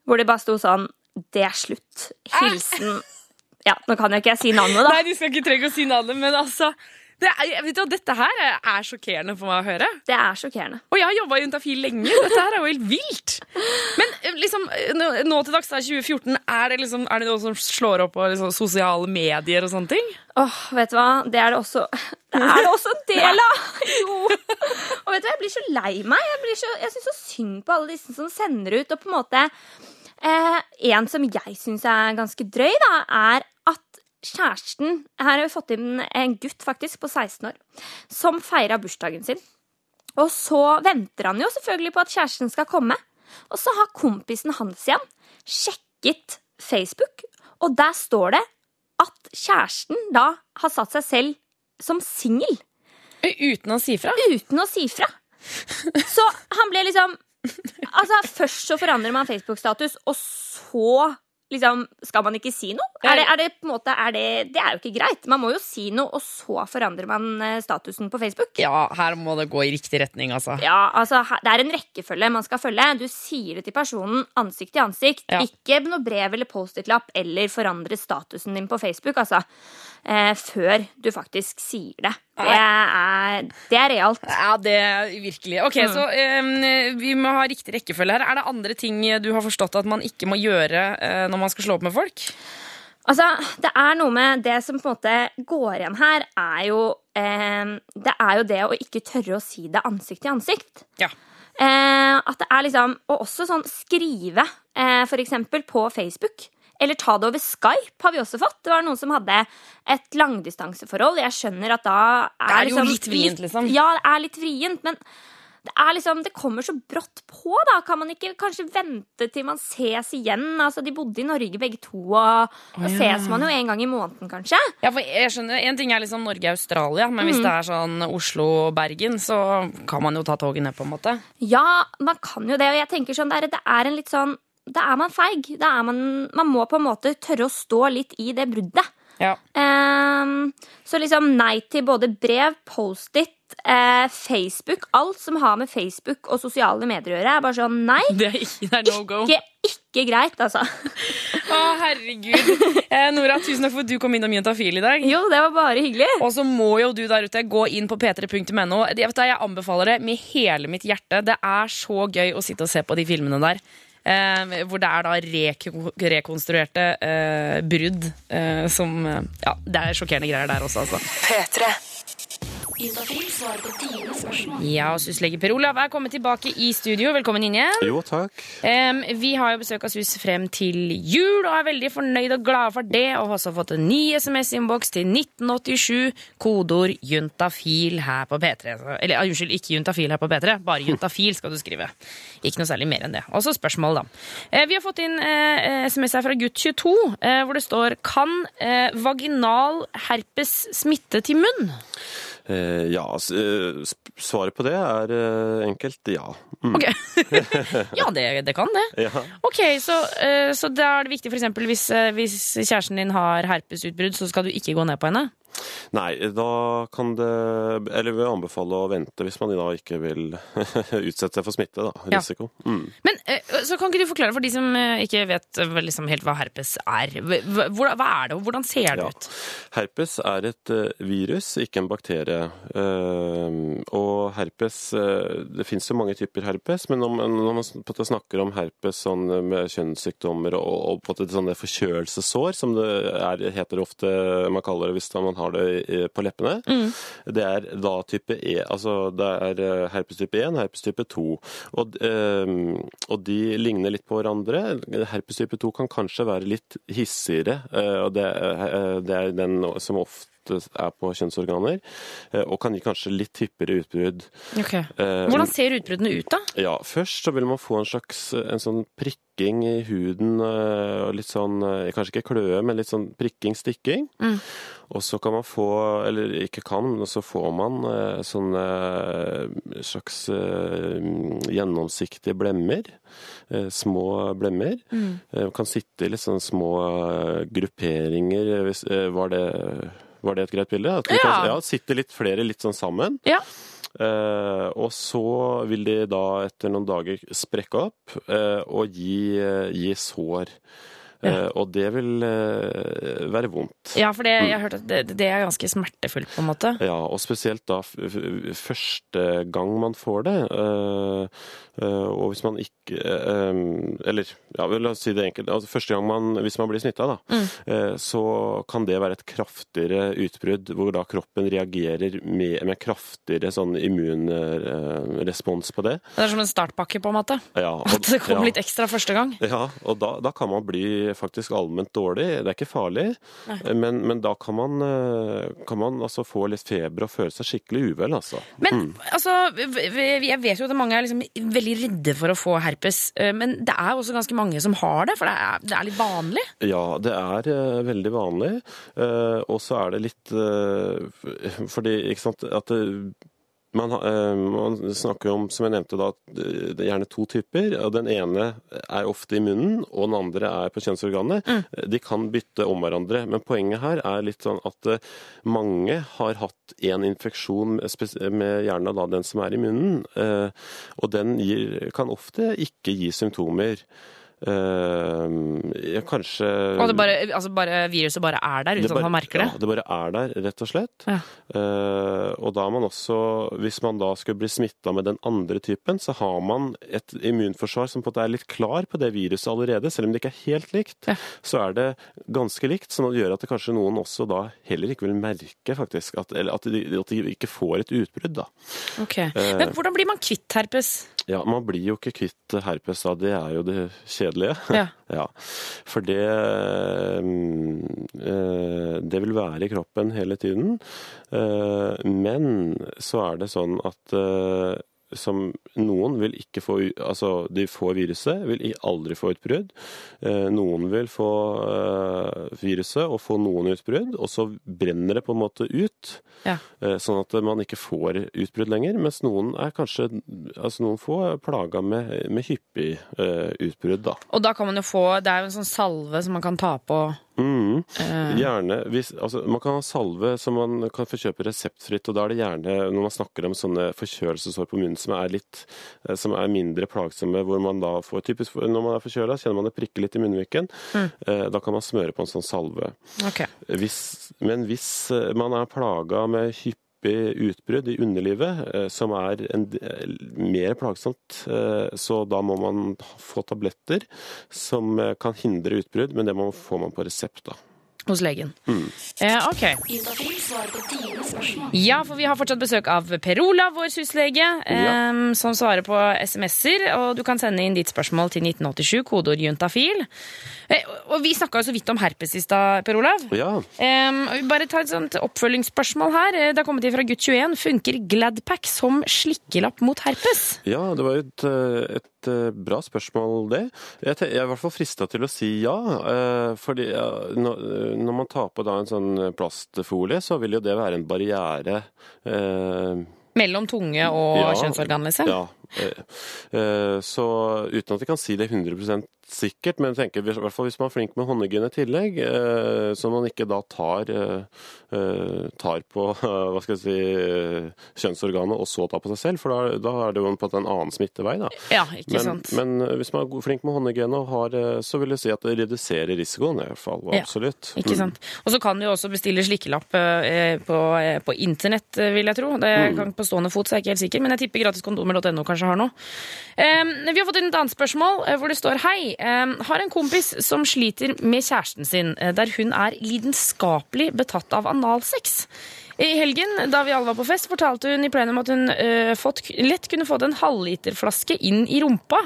Hvor det bare sto sånn Det er slutt. Hilsen Ja, nå kan jo ikke jeg si navnet, da. Nei, du skal ikke trenge å si navnet, men altså det er, vet du, Dette her er sjokkerende for meg å høre. Det er sjokkerende. Og jeg har jobba i Juntafil lenge. Dette her er jo helt vilt. Men eh, liksom, nå, til dags, da, 2014, er det, liksom, er det noe som slår opp på liksom, sosiale medier og sånne ting? Åh, vet du hva? Det er det også Det er det også en del av! Jo. Og vet du hva, jeg blir så lei meg. Jeg, blir så, jeg syns så synd på alle disse som sender ut, og på en måte eh, En som jeg syns er ganske drøy, da, er at kjæresten Her har vi fått inn en gutt faktisk på 16 år som feira bursdagen sin. Og så venter han jo selvfølgelig på at kjæresten skal komme. Og så har kompisen hans igjen sjekket Facebook, og der står det at kjæresten da har satt seg selv som singel. Uten å si fra? Uten å si fra. Så han ble liksom Altså, først så forandrer man Facebook-status, og så liksom Skal man ikke si noe? Er det, er det på en måte er det, det er jo ikke greit. Man må jo si noe, og så forandrer man eh, statusen på Facebook. Ja, her må det gå i riktig retning, altså. Ja, altså, Det er en rekkefølge man skal følge. Du sier det til personen ansikt til ansikt. Ja. Ikke noe brev eller Post-It-lapp eller forandre statusen din på Facebook, altså. Eh, før du faktisk sier det. Det er, det er realt. Ja, det er virkelig. Ok, så eh, vi må ha riktig rekkefølge her. Er det andre ting du har forstått at man ikke må gjøre eh, når man skal slå opp med folk? Altså, det er noe med det som på en måte går igjen her, er jo eh, Det er jo det å ikke tørre å si det ansikt til ansikt. Ja. Eh, at det er liksom Og også sånn skrive, eh, for eksempel på Facebook. Eller ta det over Skype, har vi også fått. Det var noen som hadde et langdistanseforhold. Jeg skjønner at da er Det er jo liksom litt vrient, liksom. Ja, det er litt vrient, men det er liksom, det kommer så brått på, da. Kan man ikke kanskje vente til man ses igjen? Altså, De bodde i Norge begge to, og da ses man jo en gang i måneden, kanskje. Ja, for jeg skjønner, En ting er liksom Norge-Australia, men hvis det er sånn Oslo-Bergen, så kan man jo ta toget ned, på en måte. Ja, man kan jo det, og jeg tenker sånn, det er, det er en litt sånn Da er man feig. Er man, man må på en måte tørre å stå litt i det bruddet. Ja. Um, så liksom nei til både brev, Post-It, eh, Facebook. Alt som har med Facebook og sosiale medier å gjøre, er bare sånn nei. Det er, ikke, det er no go. Ikke, ikke greit, altså. Å, herregud. Eh, Nora, tusen takk for at du kom innom Juntafil i dag. Jo, det var bare hyggelig. Og så må jo du der ute gå inn på p3.no. Jeg, jeg anbefaler det med hele mitt hjerte. Det er så gøy å sitte og se på de filmene der. Eh, hvor det er da reko rekonstruerte eh, brudd eh, som Ja, det er sjokkerende greier der også, altså. P3. Juntafil svarer på dine spørsmål. Ja, og syslege Per Olav er kommet tilbake i studio. Velkommen inn igjen. Jo, takk. Um, vi har jo besøk av SUS frem til jul og er veldig fornøyd og glade for det. Og har også fått en ny SMS-innboks til 1987, kodeord juntafil her på P3. Eller unnskyld, ikke juntafil her på P3, bare juntafil skal du skrive. Ikke noe særlig mer enn det. Og så spørsmål, da. Uh, vi har fått inn uh, SMS her fra gutt22, uh, hvor det står Kan eh, vaginal herpes smitte til munn? Eh, ja, eh, svaret på det er eh, enkelt ja. Mm. Ok. ja, det, det kan det. ja. Ok, så, så da er det viktig for eksempel hvis, hvis kjæresten din har herpesutbrudd, så skal du ikke gå ned på henne? Nei, da kan det Eller vi anbefaler å vente hvis man da ikke vil utsette seg for smitte, da. Ja. Risiko. Mm. Men eh, så kan ikke du forklare for de som eh, ikke vet eh, liksom helt hva herpes er. Hva, hva er det, og hvordan ser det Ja. ut? Herpes er et virus, ikke en bakterie. Og herpes Det fins jo mange typer herpes, men når man snakker om herpes sånn med kjønnssykdommer og, og på en måte sånne forkjølelsessår, som det er, heter ofte man kaller det hvis man har det på leppene, det er da type E. Altså det er eh, herpes type 1 herpes type 2. Og, eh, og de ligner litt på hverandre. Herpes type 2 kan kanskje være litt hissigere, eh, og det, eh, det er den som ofte er på kjønnsorganer, og kan gi kanskje litt hyppigere utbrudd. Ok. Eh, Hvordan ser utbruddene ut, da? ja, først så vil man få en slags en sånn prikking i huden, og litt sånn, kanskje ikke kløe, men litt sånn prikking, stikking. Mm. Og så kan man få, eller ikke kan, men så får man eh, sånne eh, slags eh, gjennomsiktige blemmer. Små blemmer. Mm. kan sitte i litt sånne små grupperinger. Hvis, var, det, var det et greit bilde? At Ja. Kan, ja, sitte litt flere litt sånn sammen. Ja. Eh, og så vil de da etter noen dager sprekke opp eh, og gi, gi sår. Eh, og det vil eh, være vondt. Ja, for det, jeg har hørt at det, det er ganske smertefullt, på en måte. Ja, og spesielt da første gang man får det. eh, og hvis man ikke Eller ja, la oss si det enkelt. Altså, første gang man, hvis man blir smitta, da, eh, så kan det være et kraftigere utbrudd, hvor da kroppen reagerer med, med kraftigere sånn immunrespons på det. Det er som en startpakke, på en måte. Ja, og- At det kommer ja. litt ekstra første gang. Ja, og da, da kan man bli faktisk allment dårlig. Det er ikke farlig, men, men da kan man, eh, kan man altså få litt feber og føle seg skikkelig uvel, altså. Men altså, v- v- jeg vet jo at mange er liksom veldig redde for å få herpes. eh, Men det er også ganske mange som har det, for det er, det er litt vanlig. Ja, det er eh, veldig vanlig. og så er det litt Fordi, ikke sant, at det, man, eh, man snakker om, som jeg nevnte da, er gjerne to typer. Den ene er ofte i munnen, og den andre er på kjønnsorganet. De kan bytte om hverandre. Men poenget her er litt sånn at eh, mange har hatt en infeksjon med gjerne da den som er i munnen, eh, og den gir, kan ofte ikke gi symptomer. Eh, ja, kanskje Og det bare, altså bare, viruset bare er der, uten at man merker det. Ja, det bare er der, rett og slett. Ja. Eh, og da er man også, hvis man da skulle bli smitta med den andre typen, så har man et immunforsvar som på en måte er litt klar på det viruset allerede. Selv om det ikke er helt likt, Ja. så er det ganske likt. Det gjør at det kanskje noen også da heller ikke vil merke, faktisk. At, eller at de, at de ikke får et utbrudd, da. Ok. Men hvordan blir man kvitt herpes? Ja, man blir jo ikke kvitt herpes da, det er jo det kjedelige. Ja. Ja, for det mm, eh, Det vil være i kroppen hele tiden. Eh, Men så er det sånn at eh, som noen vil ikke få Altså, de får viruset, vil aldri få utbrudd. Eh, Noen vil få eh, viruset og få noen utbrudd, og så brenner det på en måte ut. Ja. Eh, Sånn at man ikke får utbrudd lenger, mens noen er kanskje Altså noen får plaga med, med hyppig utbrudd, da. Og da kan man jo få Det er jo en sånn salve som man kan ta på. Mm. Eh. Gjerne. Hvis, altså, man kan ha salve som man kan få kjøpe reseptfritt, og da er det gjerne når man snakker om sånne forkjølelsesår på munnen som er litt eh, som er mindre plagsomme, hvor man da får typisk Når man er forkjøla, kjenner man det prikke litt i munnviken. Mm. Da kan man smøre på en sånn salve. Ok. Hvis, men hvis eh, man er plaga med hyppig utbrudd i underlivet, eh, som er en, eh, mer plagsomt, eh, så da må man få tabletter som kan hindre utbrudd, men det får man på resept. da. Hos legen. Mm. Eh, ok. Ja, for vi har fortsatt besøk av Per Olav, vår syslege, em, som svarer på SMS-er. Og du kan sende inn ditt spørsmål til 1987, kodeord juntafil. Eh, og vi snakka så vidt om herpes i stad, Per Olav. Ja, bare tar et sånt oppfølgingsspørsmål her. Eh, Det har kommet inn fra gutt 21. Funker Gladpack som slikkelapp mot herpes? ja det var et, eh, et eh, bra spørsmål, det. Jeg, er i hvert fall frista til å si ja. eh, fordi når, når man tar på da en sånn plastfolie, så vil jo det være en barriere. eh, Mellom tunge og Ja. kjønnsorgan, liksom? Ja. eh, eh, Så uten at jeg kan si det 100 sikkert, men tenker i hvert fall hvis man er flink med håndhygiene i tillegg, eh, så man ikke da tar, eh, eh, tar på hva skal jeg si, eh, kjønnsorganet og så tar på seg selv, for da, da er det jo på en annen smittevei. da. Ja, ikke Men, sant. men eh, hvis man er flink med håndhygiene, og har, så vil jeg si at det reduserer risikoen. i hvert fall, Ja, Absolutt. Ikke sant? Og så kan du jo også bestille slikkelapp på, på internett, vil jeg tro. Det kan på stående fot, så er jeg ikke helt sikker, men jeg tipper gratiskondomer.no kanskje har noe. Eh, vi har fått inn et annet spørsmål hvor det står Hei, eh, har en kompis som sliter med kjæresten sin, eh, der hun er lidenskapelig betatt av analsex. I helgen, da vi alle var på fest, fortalte hun i plenum at hun uh, fått, lett kunne fått en halvliterflaske inn i rumpa.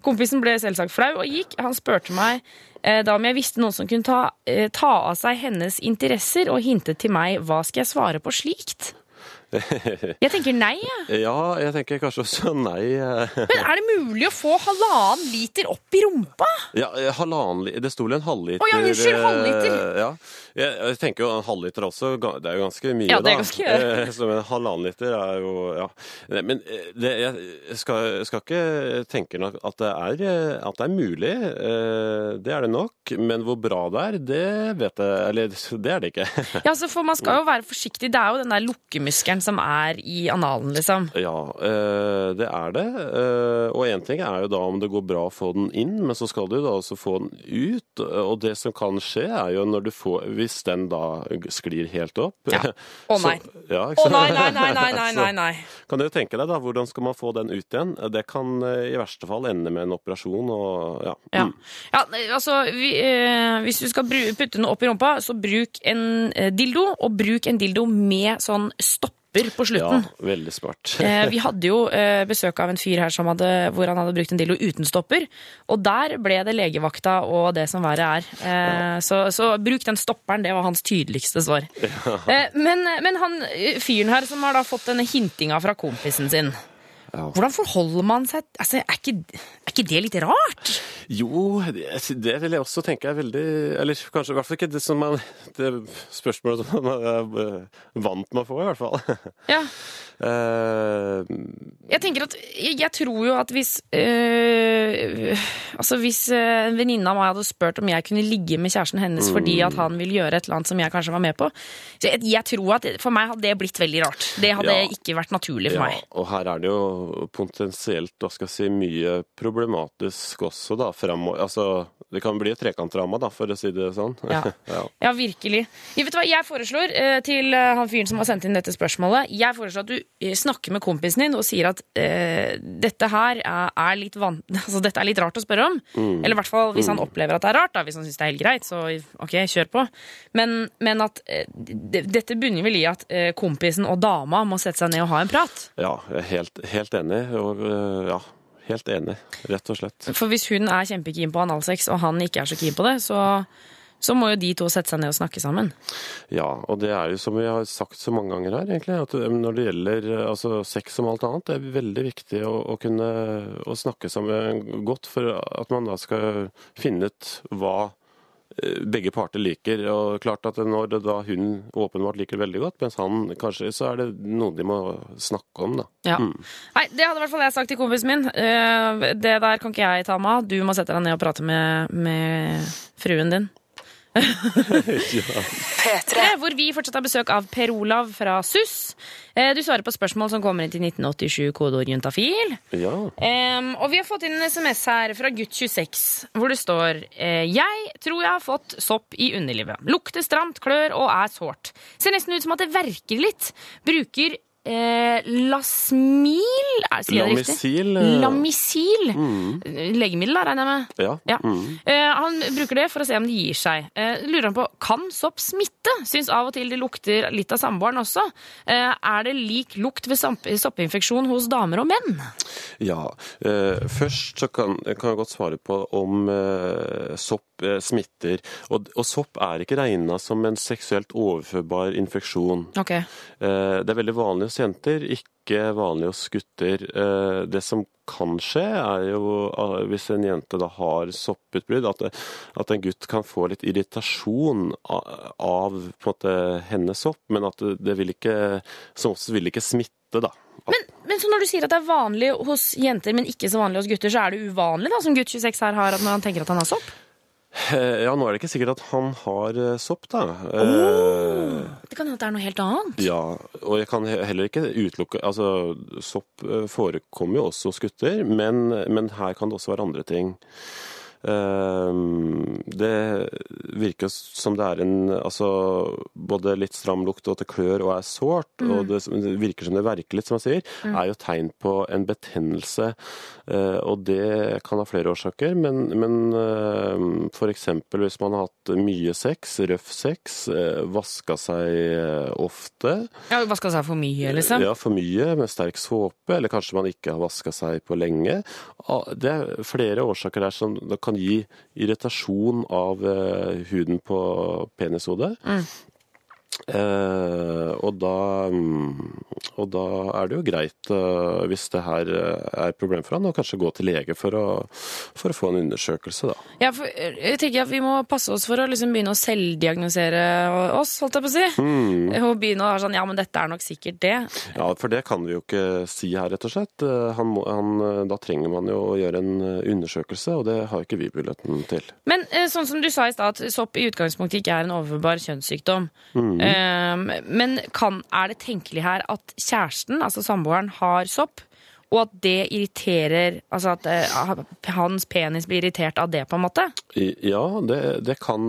Kompisen ble selvsagt flau og gikk. Han spurte meg uh, da om jeg visste noen som kunne ta, uh, ta av seg hennes interesser, og hintet til meg hva skal jeg svare på slikt. Jeg tenker nei, jeg. Ja, jeg tenker kanskje også nei. eh. Men er det mulig å få halvannen liter opp i rumpa? Ja, eh, halvannen liter Det sto vel en halvliter. Å ja, unnskyld, halvliter. eh, Ja. Jeg, jeg tenker jo en halvliter også, det er jo ganske mye, Ja, det er da. ganske- Eh, Så en halvannen liter er jo Ja. Men det, jeg skal, skal ikke tenke nok at det, er, at det er mulig. Det er det nok. Men hvor bra det er, det vet jeg Eller det er det ikke. Ja, altså, for Man skal jo være forsiktig. Det er jo den der lukkemuskelen som er i analen, liksom. Ja, eh, det er det. Eh, Og én ting er jo da om det går bra å få den inn, men så skal du da også få den ut. Og det som kan skje, er jo når du får Hvis den da sklir helt opp Ja. Å nei. Å ja, oh, nei, nei, nei, nei, nei, nei, nei. Kan du jo tenke deg da, hvordan skal man få den ut igjen? Det kan eh, i verste fall ende med en operasjon og ja. Ja. Mm. ja, altså vi, eh, Hvis du skal putte noe opp i rumpa, så bruk en eh, dildo, og bruk en dildo med sånn stopper på ja veldig smart. Eh, vi hadde jo eh, besøk av en fyr her som hadde, hvor han hadde brukt en dildo uten stopper. Og der ble det legevakta og det som verre er. Ja. så, så bruk den stopperen, det var hans tydeligste svar. Ja. men, men han eh, fyren her som har da fått denne hintinga fra kompisen sin. Hvordan forholder man seg altså, er, ikke, er ikke det litt rart? Jo, det, det vil jeg også tenke er veldig Eller kanskje i hvert fall ikke det som man Det spørsmålet som man er eh, vant med å få, i hvert fall. Ja. Uh, Jeg tenker at, jeg, jeg tror jo at hvis øh, Altså hvis en venninne av meg hadde spurt om jeg kunne ligge med kjæresten hennes fordi at han ville gjøre et eller annet som jeg kanskje var med på så jeg, jeg tror at For meg hadde det blitt veldig rart. Det hadde Ja. ikke vært naturlig for ja, meg. og her er det jo potensielt hva skal jeg si, mye problematisk også, da. Fremover. Altså, det kan bli et trekantramma, da, for å si det sånn. Ja. ja. Ja, virkelig. Jeg vet hva, jeg foreslår eh, til eh, han fyren som har sendt inn dette spørsmålet Jeg foreslår at du eh, snakker med kompisen din og sier at eh, dette her er, litt van altså, dette er litt rart å spørre om. Mm. Eller i hvert fall hvis han opplever at det er rart. Da. Hvis han syns det er helt greit, så ok, kjør på. Men, men at dette bunner vel i at kompisen og dama må sette seg ned og ha en prat. ja, er helt, helt enig. Og eh, ja, helt enig, rett og slett. For hvis hun er kjempekeen på analsex, og han ikke er så keen på det, så, så må jo de to sette seg ned og snakke sammen. Ja, og det er jo som vi har sagt så mange ganger her, egentlig, at eh, når det gjelder altså, sex som alt annet, det er veldig viktig å, å kunne å snakke sammen godt for at man da skal finne ut hva begge parter liker. Og klart at når det da hun åpenbart liker veldig godt, mens han kanskje, så er det noe de må snakke om, da. Ja. Mm. Nei, Det hadde i hvert fall jeg sagt til kompisen min. Eh, det der kan ikke jeg ta meg av. Du må sette deg ned og prate med, med fruen din. Eh, Hvor vi fortsatt har besøk av Per Olav fra SUS. Eh, Du svarer på spørsmål som kommer inn til 1987, kodeord juntafil. Ja. Um, og vi har fått inn en SMS her fra gutt 26, hvor det står eh, Jeg tror jeg har fått sopp i underlivet. Lukter stramt, klør og er sårt. Ser nesten ut som at det verker litt. Bruker eh, Lasmil det riktig? Lamisil. Mm. Legemiddel, da, regner jeg med. Ja. Ja. Mm. Eh, han bruker det for å se om det gir seg. Eh, lurer han på, Kan sopp smitte? Syns av og til det lukter litt av samboeren også. Eh, er det lik lukt ved soppinfeksjon hos damer og menn? Ja. Eh, først så kan, kan jeg godt svare på om eh, sopp eh, smitter. Og, og sopp er ikke regna som en seksuelt overførbar infeksjon. Ok. Eh, det er veldig vanlig hos jenter, ikke vanlig hos gutter. Eh, det som kan skje, er jo eh, hvis en jente da har sopputbrudd, at, at en gutt kan få litt irritasjon av, av på en måte hennes sopp, men at det, det vil ikke, som oftest vil det ikke smitte, da. Men, men så når du sier at det er vanlig hos jenter, men ikke så vanlig hos gutter, så er det uvanlig da, som gutt 26 her har, at når han tenker at han har sopp? Eh, Ja, nå er det ikke sikkert at han har eh, sopp, da. Oh, Det kan hende det er noe helt annet. Ja, og jeg kan heller ikke utelukke Altså, sopp forekommer jo også hos gutter, men, men her kan det også være andre ting. Ehm, Det virker som det er en altså, både litt stram lukt og at det klør og er sårt, og det, virker som det verker litt, som man sier, er jo tegn på en betennelse. Eh, Og det kan ha flere årsaker, men, men f.eks. for eksempel hvis man har hatt mye sex, røff sex, eh, vaska seg eh, ofte, Ja, Vaska seg for mye, liksom? ja, for mye med sterk såpe, eller kanskje man ikke har vaska seg på lenge. Ah, Det er flere årsaker der som det kan gi irritasjon av eh, huden på penishodet. Eh, og, da, mm, og da er det jo greit, eh, hvis det her eh, er et problem for han, å kanskje gå til lege for å, for å få en undersøkelse, da. Ja, for eh, jeg tenker at Vi må passe oss for å liksom begynne å selvdiagnosere oss, holdt jeg på å si. Mm. Og begynne å ha sånn Ja, men dette er nok sikkert det. Ja, for det kan vi jo ikke si her, rett og slett. Eh, Han, må- han, da trenger man jo å gjøre en undersøkelse, og det har ikke vi muligheten til. Men eh, sånn som du sa i stad, at sopp i utgangspunktet ikke er en overførbar kjønnssykdom. Mm. Eh, men kan, er det tenkelig her at kjæresten, altså samboeren, har sopp? Og at det irriterer Altså at uh, hans penis blir irritert av det, på en måte? Ja, det, det kan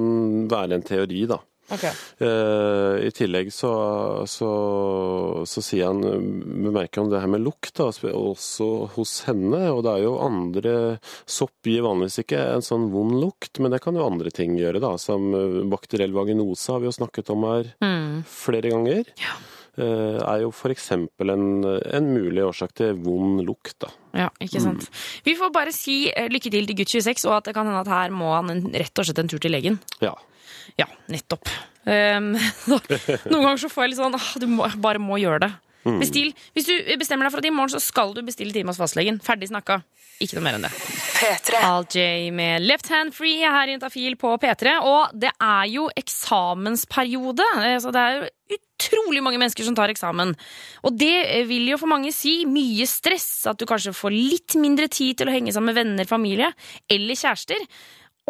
være en teori, da. Ok. Eh, I tillegg så, så, så sier han bemerker han det her med lukt, da, også hos henne. Og det er jo andre Sopp gir vanligvis ikke en sånn vond lukt, men det kan jo andre ting gjøre, da. Som eh, bakteriell vaginose har vi jo snakket om her Mm. flere ganger. Eh, er jo f.eks. En, en mulig årsak til vond lukt, da. Ja, ikke sant. Vi får bare si lykke til til gutt 26, og at det kan hende at her må han rett og slett en tur til legen. Ja. Ja, nettopp. Um, noen ganger så får jeg litt sånn ah, Du må, bare må gjøre det. Mm. Bestil. Hvis du bestemmer deg for at i morgen så skal du bestille time hos fastlegen. Ferdig snakka. Ikke noe mer enn det. Al J med Left Hand Free her i Intafil på P3. Og det er jo eksamensperiode, eh, så det er jo utrolig mange mennesker som tar eksamen. Og det eh, vil jo for mange si mye stress, at du kanskje får litt mindre tid til å henge sammen med venner, familie eller kjærester.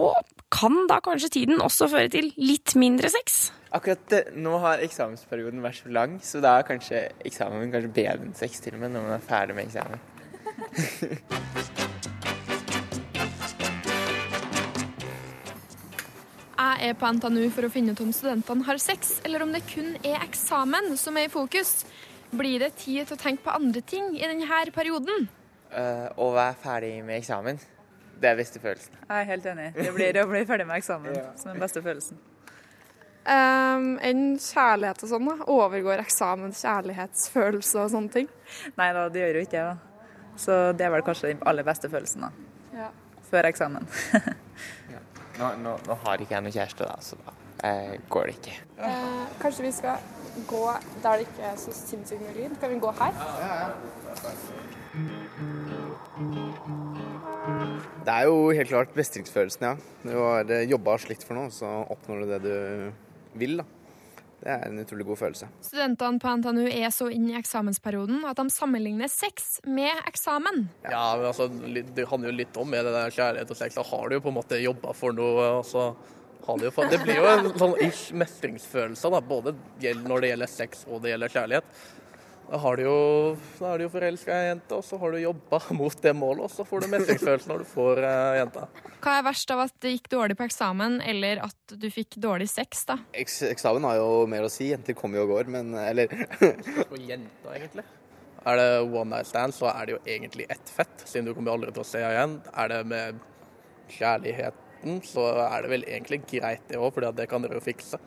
Og kan da kanskje tiden også føre til litt mindre sex? Akkurat nå har eksamensperioden vært så lang, så da er kanskje eksamen kanskje bedre enn sex til og med når man er ferdig med eksamen. Jeg er på NTNU for å finne ut om studentene har sex, eller om det kun er eksamen som er i fokus. Blir det tid til å tenke på andre ting i denne perioden? Uh, å være ferdig med eksamen, det er beste følelsen. Jeg er helt enig. Det blir å bli ferdig med eksamen som den beste følelsen. Um, enn kjærlighet og sånn, da? Overgår eksamen kjærlighetsfølelse og sånne ting? Nei da, det gjør jo ikke det. da. Så det er vel kanskje den aller beste følelsen da. Ja. Før eksamen. Nå, nå, nå har ikke jeg noen kjæreste, da, så da eh, går det ikke. Eh, kanskje vi skal gå der det ikke er så sinnssykt mye lyd? Kan vi gå her? Det er jo helt klart mestringsfølelsen, ja. Du har jobba og slitt for noe, så oppnår du det du vil, da. Det er en utrolig god følelse. Studentene på NTNU er så inne i eksamensperioden at de sammenligner sex med eksamen. Ja, men altså, Det handler jo litt om med det der kjærlighet og sex. Da har du jo på en måte jobba for noe. og så har du jo Det blir jo en sånn ish mestringsfølelse, da, både når det gjelder sex og det gjelder kjærlighet. Da har du jo, da er du jo forelska i ei jente, og så har du jobba mot det målet, og så får du mestringsfølelse når du får eh, jenta. Hva er verst av at det gikk dårlig på eksamen, eller at du fikk dårlig sex, da? Eks eksamen har jo mer å si. Jenter kommer jo og går, men Eller For jenta, egentlig. Er det one night stand, så er det jo egentlig ett fett, siden du kommer aldri til å se henne igjen. Er det med kjærligheten, så er det vel egentlig greit det òg, for det kan dere jo fikse.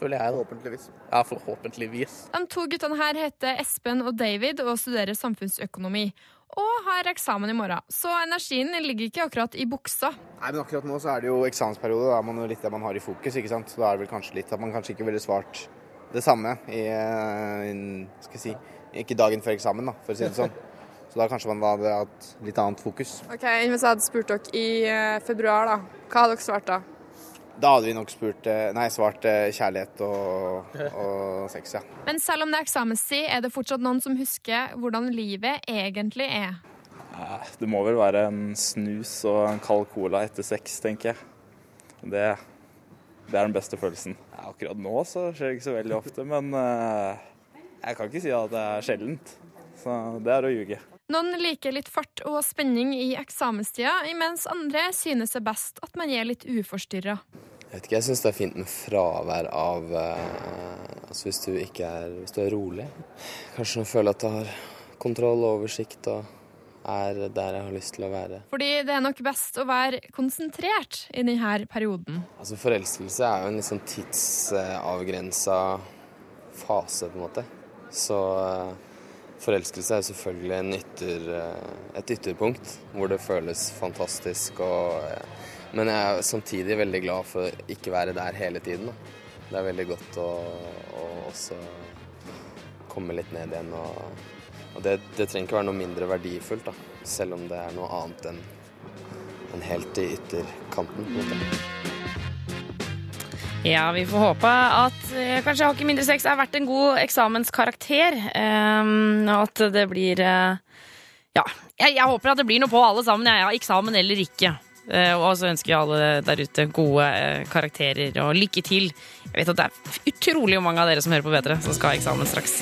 Føler jeg. Forhåpentligvis. Ja, forhåpentligvis. De to guttene her heter Espen og David og studerer samfunnsøkonomi. Og har eksamen i morgen, så energien ligger ikke akkurat i buksa. Nei, men akkurat nå så er det jo eksamensperiode. Da er man jo litt det man har i fokus, ikke sant. Så da er det vel kanskje litt at man kanskje ikke ville svart det samme i, eh, skal jeg si, ikke dagen før eksamen, da, for å si det sånn. Så da kanskje man da hadde hatt litt annet fokus. Ok, Hvis jeg hadde spurt dere i eh, februar, da. Hva hadde dere svart da? Da hadde vi nok spurt, eh, nei, svart eh, kjærlighet og, og sex, ja. Men selv om det er eksamenstid, er det fortsatt noen som husker hvordan livet egentlig er. Det må vel være en snus og en kald cola etter sex, tenker jeg. Det, det er den beste følelsen. Akkurat nå så skjer det ikke så veldig ofte, men eh, jeg kan ikke si at det er sjeldent. Så det er å ljuge. Noen liker litt fart og spenning i eksamenstida, mens andre synes det er best at man er litt uforstyrra. Jeg vet ikke, jeg syns det er fint med fravær av eh, Altså hvis du ikke er Hvis du er rolig. Kanskje du føler at du har kontroll og oversikt og er der jeg har lyst til å være. Fordi det er nok best å være konsentrert i denne perioden. Altså Forelskelse er jo en litt sånn tidsavgrensa fase, på en måte. Så eh, forelskelse er selvfølgelig ytter, eh, et ytterpunkt hvor det føles fantastisk og eh, Men jeg er samtidig veldig glad for å ikke være der hele tiden. Da. Det er veldig godt å, å også komme litt ned igjen. Og, og det, det trenger ikke være noe mindre verdifullt, da. Selv om det er noe annet enn enn helt i ytterkanten. på en måte. Ja, vi får håpe at eh, kanskje hakket mindre sex er verdt en god eksamenskarakter. Um, og at det blir eh, Ja, jeg, jeg håper at det blir noe på alle sammen. Jeg, ja, eksamen eller ikke. Eh, og så ønsker jeg alle der ute gode eh, karakterer og lykke til. Jeg vet at det er utrolig mange av dere som hører på P3 som skal ha eksamen straks.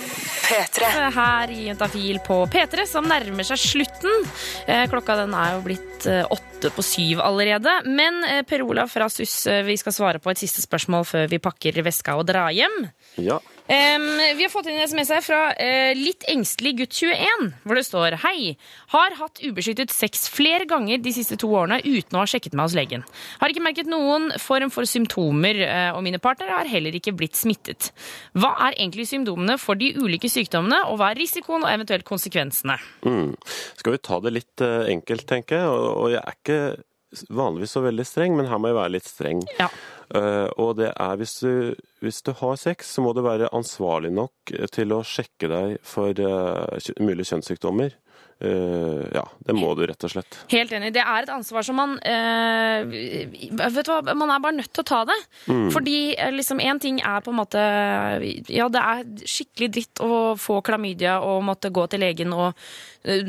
Her i Juntafil på P3, som nærmer seg slutten. Eh, Klokka den er jo blitt eh, åtte på syv allerede. Men eh, Per Olav fra SUS, eh, vi skal svare på et siste spørsmål før vi pakker veska og drar hjem. Ja. Em, vi har fått inn en SMS her fra uh, litt engstelig gutt 21, hvor det står Hei, har hatt ubeskyttet sex flere ganger de siste to årene uten å ha sjekket meg hos legen. Har ikke merket noen form for symptomer, uh, og mine partnere har heller ikke blitt smittet. Hva er egentlig symptomene for de ulike sykdommene, og hva er risikoen og eventuelt konsekvensene? Mm. Skal vi ta det litt uh, enkelt, tenker jeg. Og, og jeg er ikke vanligvis så veldig streng, men her må jeg være litt streng. Ja. Eh, og det er hvis du, hvis du har sex, så må du være ansvarlig nok til å sjekke deg for eh, mulige kjønnssykdommer. Uh, ja, det må du rett og slett. Helt enig. Det er et ansvar som man uh, Vet du hva, man er bare nødt til å ta det. Mm. Fordi eh, liksom én ting er på en måte Ja, det er skikkelig dritt å få klamydia og måtte gå til legen og eh,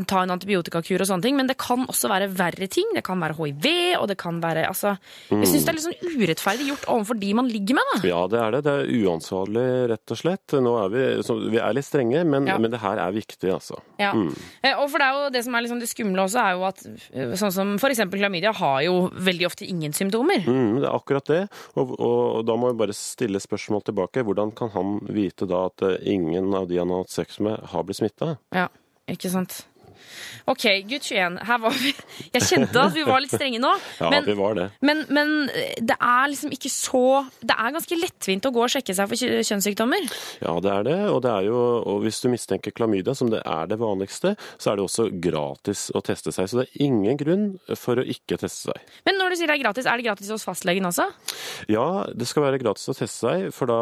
ta en antibiotikakur og sånne ting, men det kan også være verre ting. Det kan være hiv, og det kan være Altså, jeg syns det er litt sånn urettferdig gjort overfor de man ligger med, da. Ja, det er det. Det er uansvarlig, rett og slett. Nå er vi, så, vi er litt strenge, men, Ja. men det her er viktig, altså. Ja. Mm. Eh, Og for det er jo det som er liksom det skumle også, er jo at eh, sånn som eksempel klamydia har jo veldig ofte ingen symptomer. Mm, det er akkurat det. Og, og, og da må vi bare stille spørsmål tilbake. Hvordan kan han vite da at eh, ingen av de han har hatt sex med, har blitt smitta? Ja, ikke sant. Ok, gutt 21. Her var vi. Jeg kjente at vi var litt strenge nå. Ja, men, vi var det. men, men det er liksom ikke så Det er ganske lettvint å gå og sjekke seg for kjønnssykdommer. Ja, det er det. Og, det er jo, og hvis du mistenker klamydia, som det er det vanligste, så er det også gratis å teste seg. Så det er ingen grunn for å ikke teste seg. Men når du sier det er gratis, er det gratis hos fastlegen også? Ja, det skal være gratis å teste seg, for da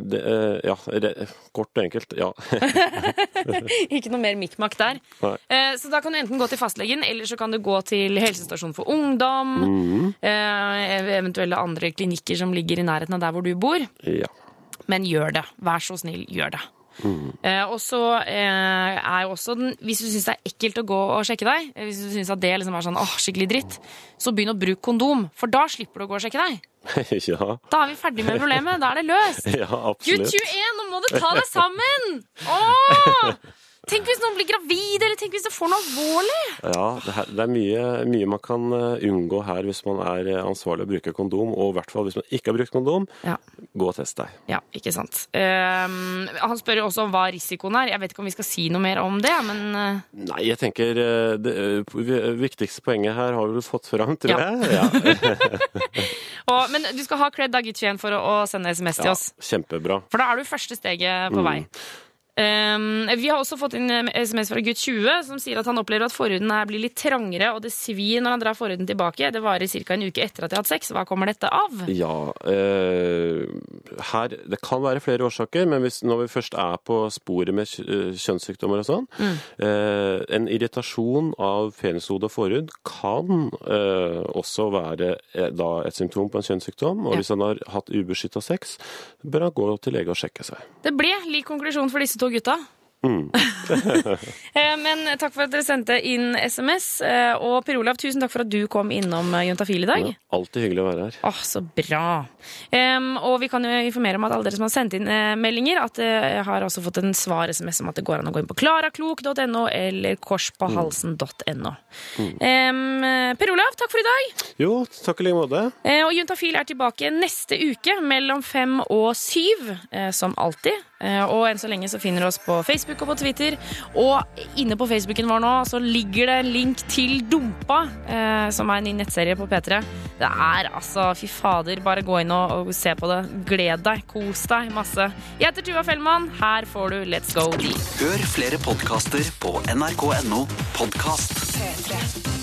det, eh, Ja, det, kort og enkelt, ja. ikke noe mer mikk-makk der. Nei. Eh, Så da kan du enten gå til fastlegen, eller så kan du gå til helsestasjonen for ungdom. Mm. eh, Eventuelle andre klinikker som ligger i nærheten av der hvor du bor. ja. Men gjør det. Vær så snill, gjør det. Mm. Eh, og så eh, er jo også den Hvis du syns det er ekkelt å gå og sjekke deg, hvis du syns det liksom er sånn åh, skikkelig dritt, så begynn å bruke kondom. For da slipper du å gå og sjekke deg. ja. Da er vi ferdig med problemet. Da er det løst. Ja, absolutt. absolutt. 21, nå må du ta deg sammen! Åh! Tenk hvis noen blir gravid, eller tenk hvis det får noe alvorlig! Ja, det, her, det er mye, mye man kan eh, unngå her hvis man er eh, ansvarlig å bruke kondom, og i hvert fall hvis man ikke har brukt kondom, Ja. gå og test deg. Ja, ikke sant. Um, han spør jo også om hva risikoen er. Jeg vet ikke om vi skal si noe mer om det, men Nei, jeg tenker det viktigste poenget her har vi vel fått fram, tror Ja. jeg. Ja. og, Men du skal ha cred da, gutt 21, for å, å sende SMS til oss. kjempebra. For da er du første steget på Mm. vei. Um, vi har også fått inn eh, SMS fra gutt 20, som sier at han opplever at forhuden her blir litt trangere, og det svir når han drar forhuden tilbake. Det varer ca. en uke etter at de har hatt sex. Hva kommer dette av? Ja, uh, her, det kan være flere årsaker, men hvis, når vi først er på sporet med eh, kjønnssykdommer og sånn, Mm. uh, en irritasjon av penishode og forhud kan uh, også være da et symptom på en kjønnssykdom, og Ja. hvis han har hatt ubeskytta sex, bør han gå til lege og sjekke seg. Det ble lik konklusjon for disse to gutta. Mm. Eh, Men takk for at dere sendte inn SMS. eh, Og Per Olav, tusen takk for at du kom innom eh, Juntafil i dag. Ja, alltid hyggelig å være her. Åh, så bra. Um, og vi kan jo informere om at alle dere som har sendt inn eh, meldinger, at jeg har også fått en svar-SMS om at det går an å gå inn på klaraklok.no eller korspåhalsen.no. Mm. Um, per Olav, takk for i dag. Jo, takk i like måte. Uh, og Juntafil er tilbake neste uke mellom fem og syv, uh, som alltid. Eh, og enn så lenge så finner du oss på Facebook og på Twitter. Og inne på Facebooken vår nå så ligger det en link til Dumpa, eh, som er en ny nettserie på P3. Det er altså, fy fader, bare gå inn og, og se på det. Gled deg, kos deg masse. Jeg heter Tuva Fellmann. Her får du Let's Go Deep. Hør flere podkaster på nrk.no podkast. P3.